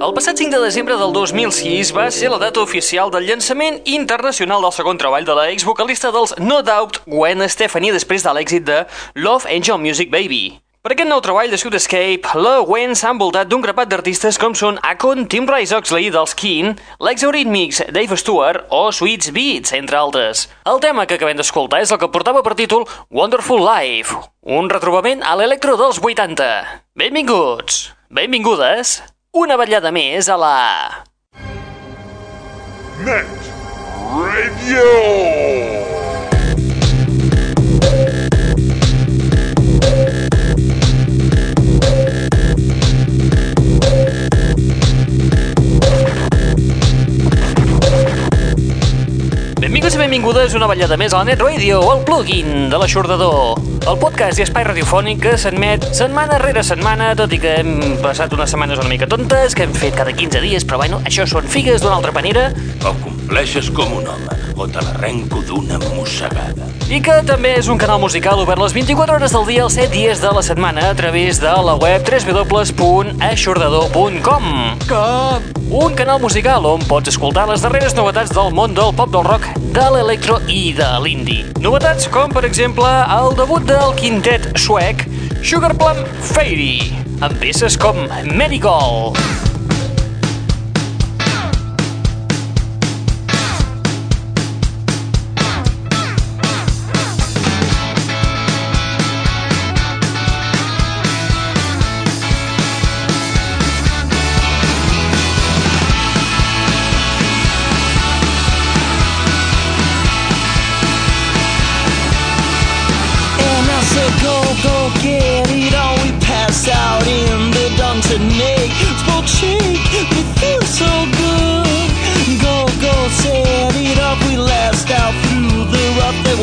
El passat 5 de desembre del 2006 va ser la data oficial del llançament internacional del segon treball de la exvocalista dels No Doubt, Gwen Stefani, després de l'èxit de Love Angel Music Baby. Per aquest nou treball de Sud Escape, la Gwen s'ha envoltat d'un grapat d'artistes com són Akon, Tim Rice Oxley dels Keen, l'ex-Eurythmics, Dave Stewart o Sweets Beats, entre altres. El tema que acabem d'escoltar és el que portava per títol Wonderful Life, un retrobament a l'electro dels 80. Benvinguts, benvingudes, una vetllada més a la... Net Radio! Benvinguts i benvingudes una vetllada més a la Net Radio, el plugin de l'aixordador. El podcast i espai radiofònic que s'admet setmana rere setmana, tot i que hem passat unes setmanes una mica tontes, que hem fet cada 15 dies, però bueno, això són figues d'una altra manera. Ho compleixes com un home. O te l'arrenco d'una mossegada. I que també és un canal musical obert les 24 hores del dia, els 7 dies de la setmana, a través de la web www.aixordador.com. Com? Un canal musical on pots escoltar les darreres novetats del món del pop del rock, de l'electro i de l'indie. Novetats com, per exemple, el debut del quintet suec Sugar Plum Fairy, amb peces com Medical.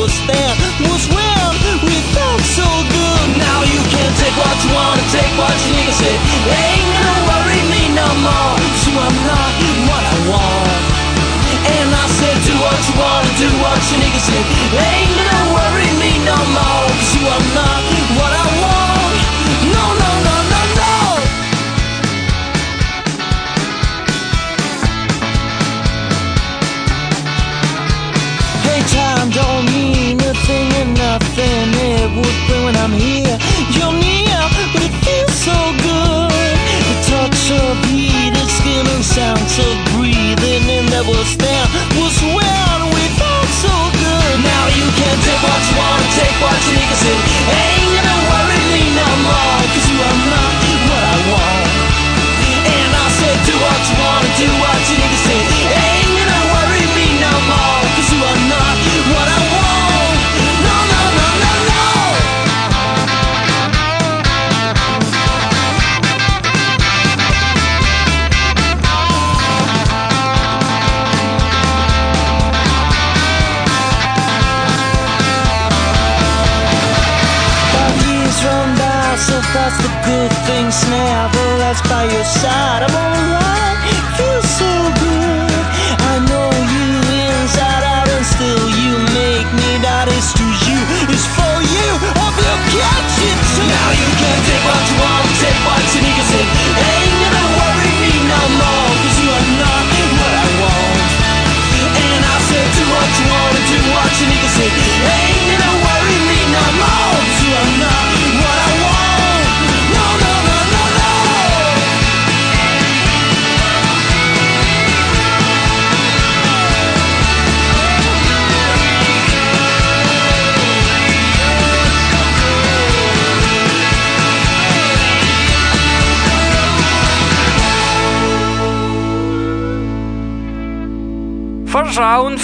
Rough was when we felt so good. Now you can take what you want and take what you need. I said, ain't gonna worry me no more. So I'm not what I want. And I said, do what you wanna, do what you need. I said, ain't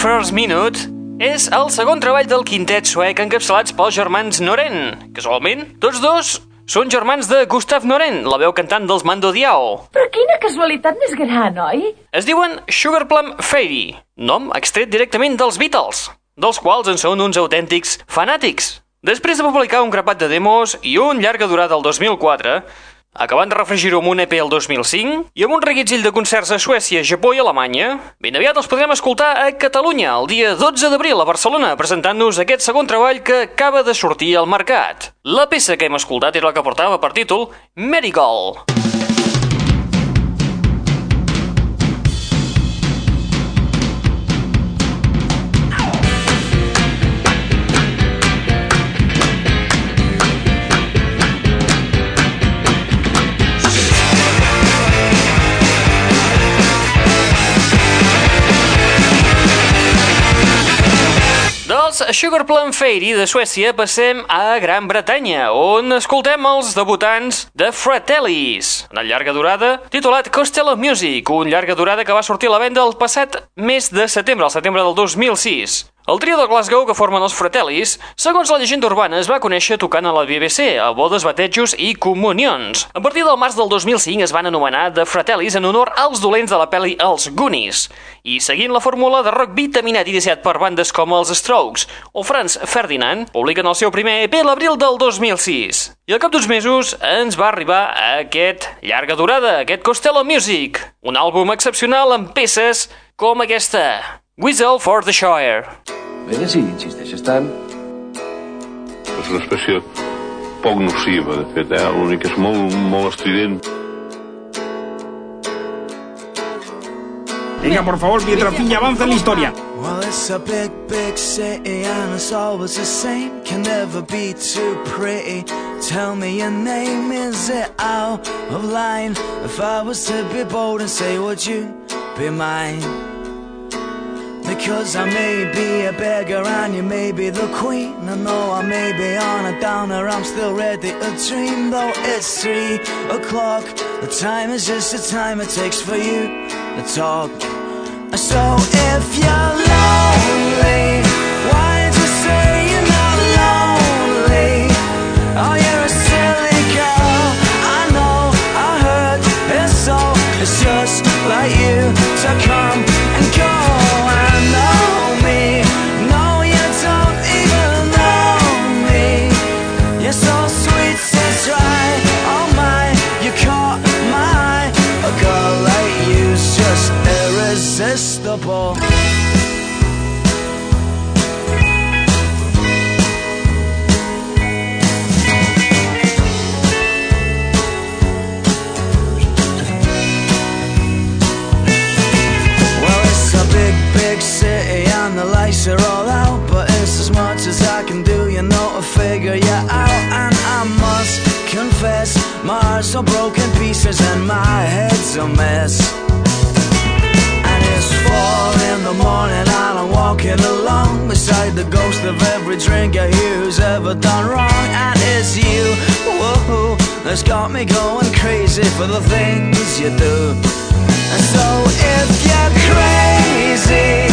First Minute és el segon treball del quintet suec encapçalats pels germans Noren. Casualment, tots dos són germans de Gustav Noren, la veu cantant dels Mando Diao. Però quina casualitat més gran, oi? Es diuen Sugar Plum Fairy, nom extret directament dels Beatles, dels quals en són uns autèntics fanàtics. Després de publicar un grapat de demos i un llarga durada el 2004, acabant de refregir-ho amb un EP el 2005 i amb un reguitzell de concerts a Suècia, Japó i Alemanya, ben aviat els podrem escoltar a Catalunya el dia 12 d'abril a Barcelona presentant-nos aquest segon treball que acaba de sortir al mercat. La peça que hem escoltat era la que portava per títol Medical. Dels Sugar Plum Fairy de Suècia passem a Gran Bretanya, on escoltem els debutants de Fratellis, una llarga durada titulat Costello Music, un llarga durada que va sortir a la venda el passat mes de setembre, el setembre del 2006. El trio de Glasgow que formen els Fratellis, segons la llegenda urbana, es va conèixer tocant a la BBC, a bodes, batejos i comunions. A partir del març del 2005 es van anomenar The Fratellis en honor als dolents de la pel·li Els Goonies, i seguint la fórmula de rock vitaminat iniciat per bandes com els Strokes o Franz Ferdinand, publiquen el seu primer EP l'abril del 2006. I al cap d'uns mesos ens va arribar aquest llarga durada, aquest Costello Music, un àlbum excepcional amb peces com aquesta, Whistle for the Shire. Bé, si insisteixes tant. És una espècie poc nociva, de fet, eh? l'únic que és molt, molt estrident. Venga, por favor, mientras Piña avanza en la historia. Well, it's a big, big city and it's always the same. Can never be too pretty. Tell me your name, is it out of line? If I was to be bold and say, would you be mine? Because I may be a beggar and you may be the queen. And though I may be on a downer, I'm still ready to dream. Though it's three o'clock, the time is just the time it takes for you to talk. So if you're lonely, the ghost of every drinker who's ever done wrong. And it's you, whoa, that's got me going crazy for the things you do. And so if you're crazy,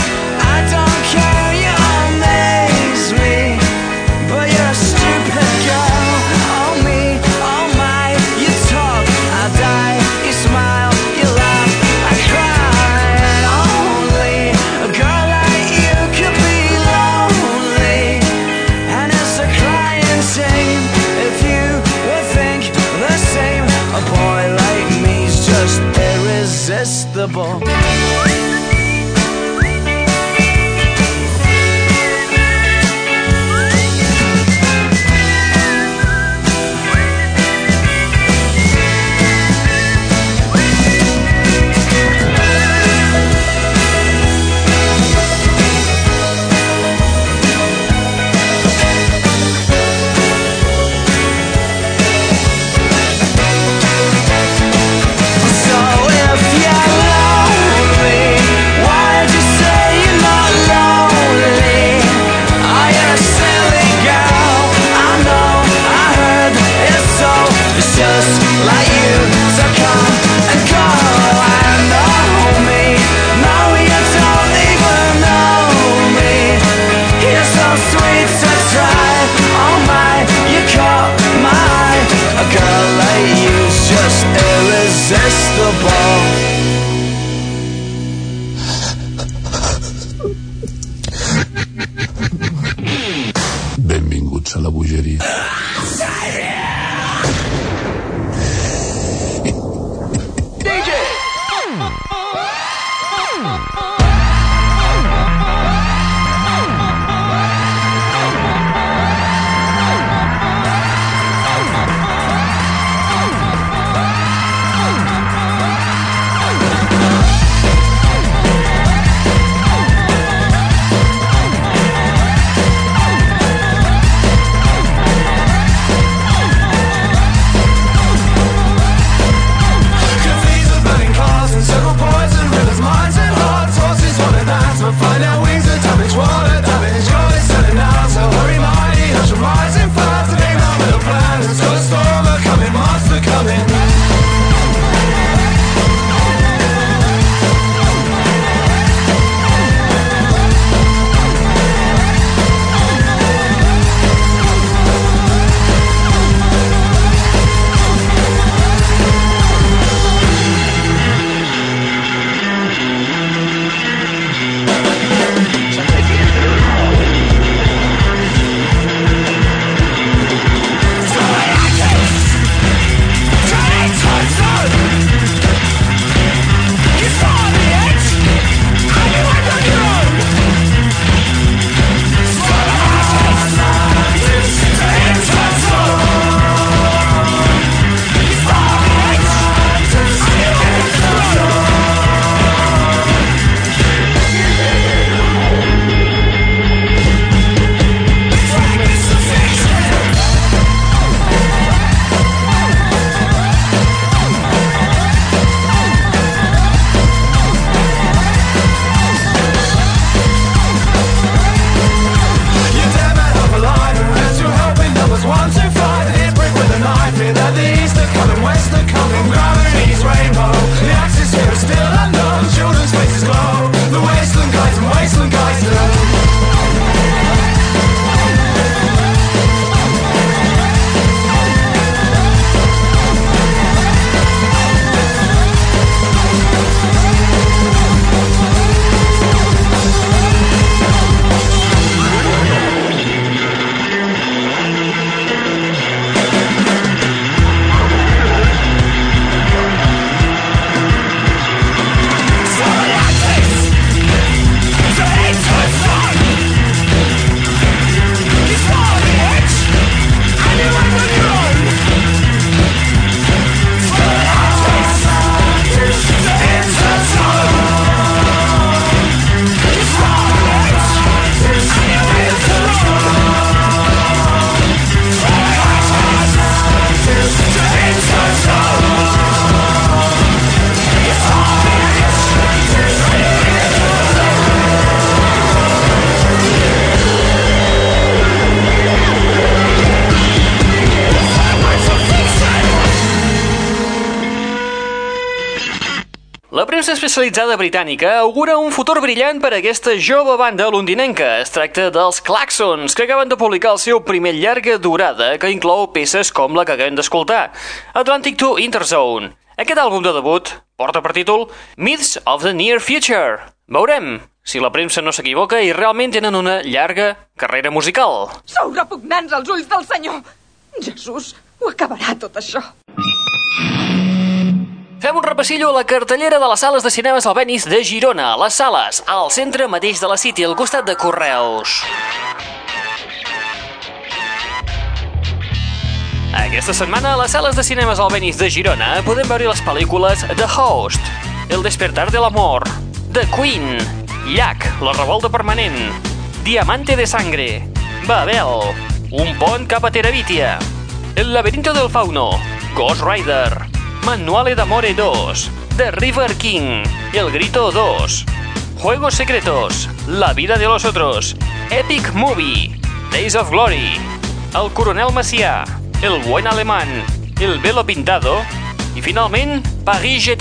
La premsa especialitzada britànica augura un futur brillant per a aquesta jove banda londinenca. Es tracta dels Claxons, que acaben de publicar el seu primer llarga durada, que inclou peces com la que acabem d'escoltar, Atlantic to Interzone. Aquest àlbum de debut porta per títol Myths of the Near Future. Veurem si la premsa no s'equivoca i realment tenen una llarga carrera musical. Sou repugnants als ulls del senyor. Jesús, ho acabarà tot això. Fem un repassillo a la cartellera de les sales de cinemes Albenis de Girona. Les sales, al centre mateix de la City, al costat de Correus. Aquesta setmana, a les sales de cinemes Albenis de Girona podem veure les pel·lícules The Host, El despertar de l'amor, The Queen, Llac, la revolta permanent, Diamante de sangre, Babel, Un pont cap a Terabitia, El laberinto del fauno, Ghost Rider, Manuale d'Amore 2, The River King, El Grito 2, Juegos Secretos, La vida de los otros, Epic Movie, Days of Glory, El Coronel Macià, El Buen Alemán, El Velo Pintado i, finalment, Paris Je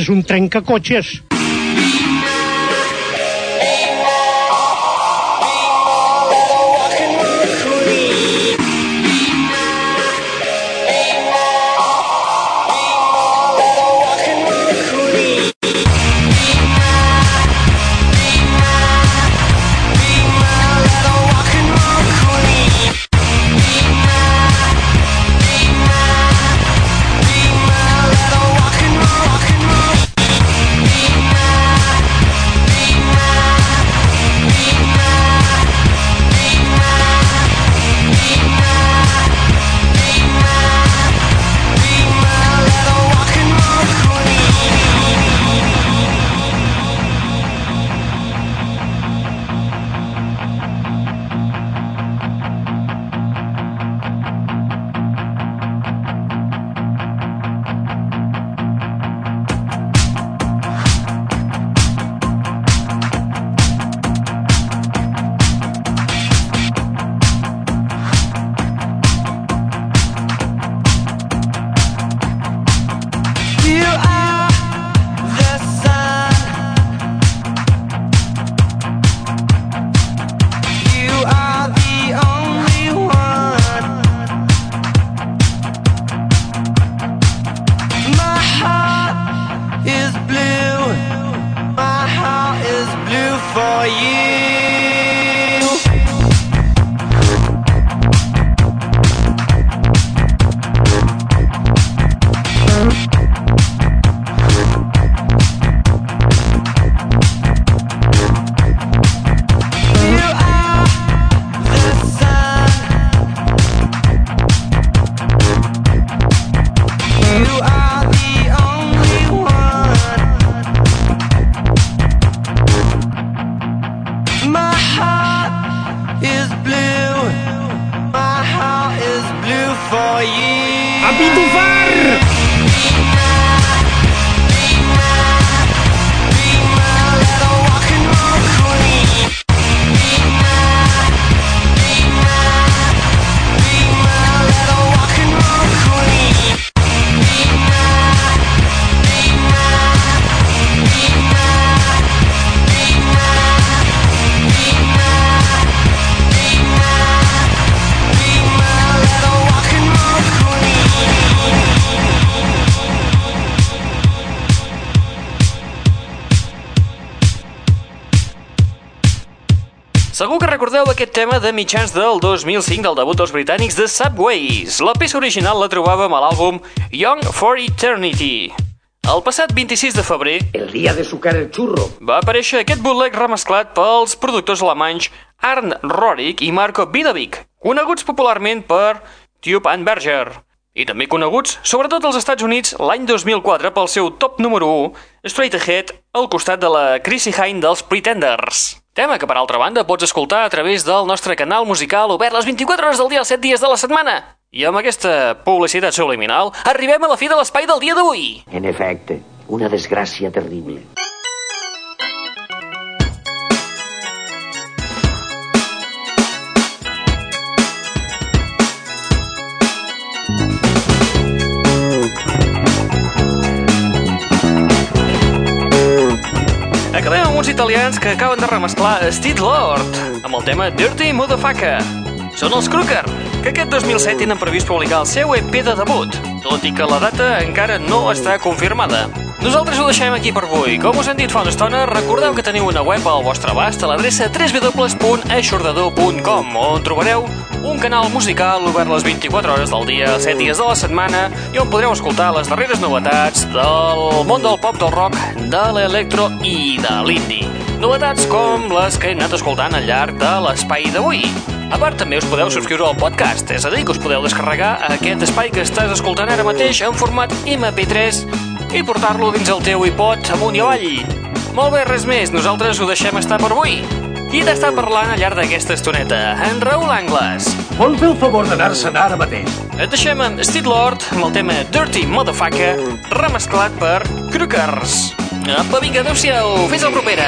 És un trencacotxes. Segur que recordeu aquest tema de mitjans del 2005 del debut dels britànics de Subways. La peça original la trobàvem a l'àlbum Young for Eternity. El passat 26 de febrer El día de sucar el churro. va aparèixer aquest bootleg remesclat pels productors alemanys Arndt Rorik i Marco Vidovic, coneguts popularment per Tube and Berger, i també coneguts, sobretot als Estats Units, l'any 2004 pel seu top número 1, Straight Ahead, al costat de la Chrissy Hine dels Pretenders. Tema que, per altra banda, pots escoltar a través del nostre canal musical obert les 24 hores del dia, els 7 dies de la setmana. I amb aquesta publicitat subliminal, arribem a la fi de l'espai del dia d'avui. En efecte, una desgràcia terrible. Italians que acaben de remesclar Steve Lord amb el tema Dirty Motherfucker. Són els Crooker, que aquest 2007 tenen previst publicar el seu EP de debut, tot i que la data encara no està confirmada. Nosaltres ho deixem aquí per avui. Com us hem dit fa una estona, recordeu que teniu una web al vostre abast a l'adreça www.aixordador.com on trobareu un canal musical obert les 24 hores del dia, 7 dies de la setmana i on podreu escoltar les darreres novetats del món del pop, del rock, de l'electro i de l'indie. Novetats com les que hem anat escoltant al llarg de l'espai d'avui. A part, també us podeu subscriure al podcast, és a dir, que us podeu descarregar aquest espai que estàs escoltant ara mateix en format MP3 i portar-lo dins el teu iPod amunt i avall. Molt bé, res més, nosaltres ho deixem estar per avui. Qui t'està parlant al llarg d'aquesta estoneta? En Raül Angles. Vol fer el favor d'anar-se'n ara mateix? Et deixem amb Steve Lord amb el tema Dirty Motherfucker remesclat per Crookers. Apa, vinga, adeu-siau, fins la propera.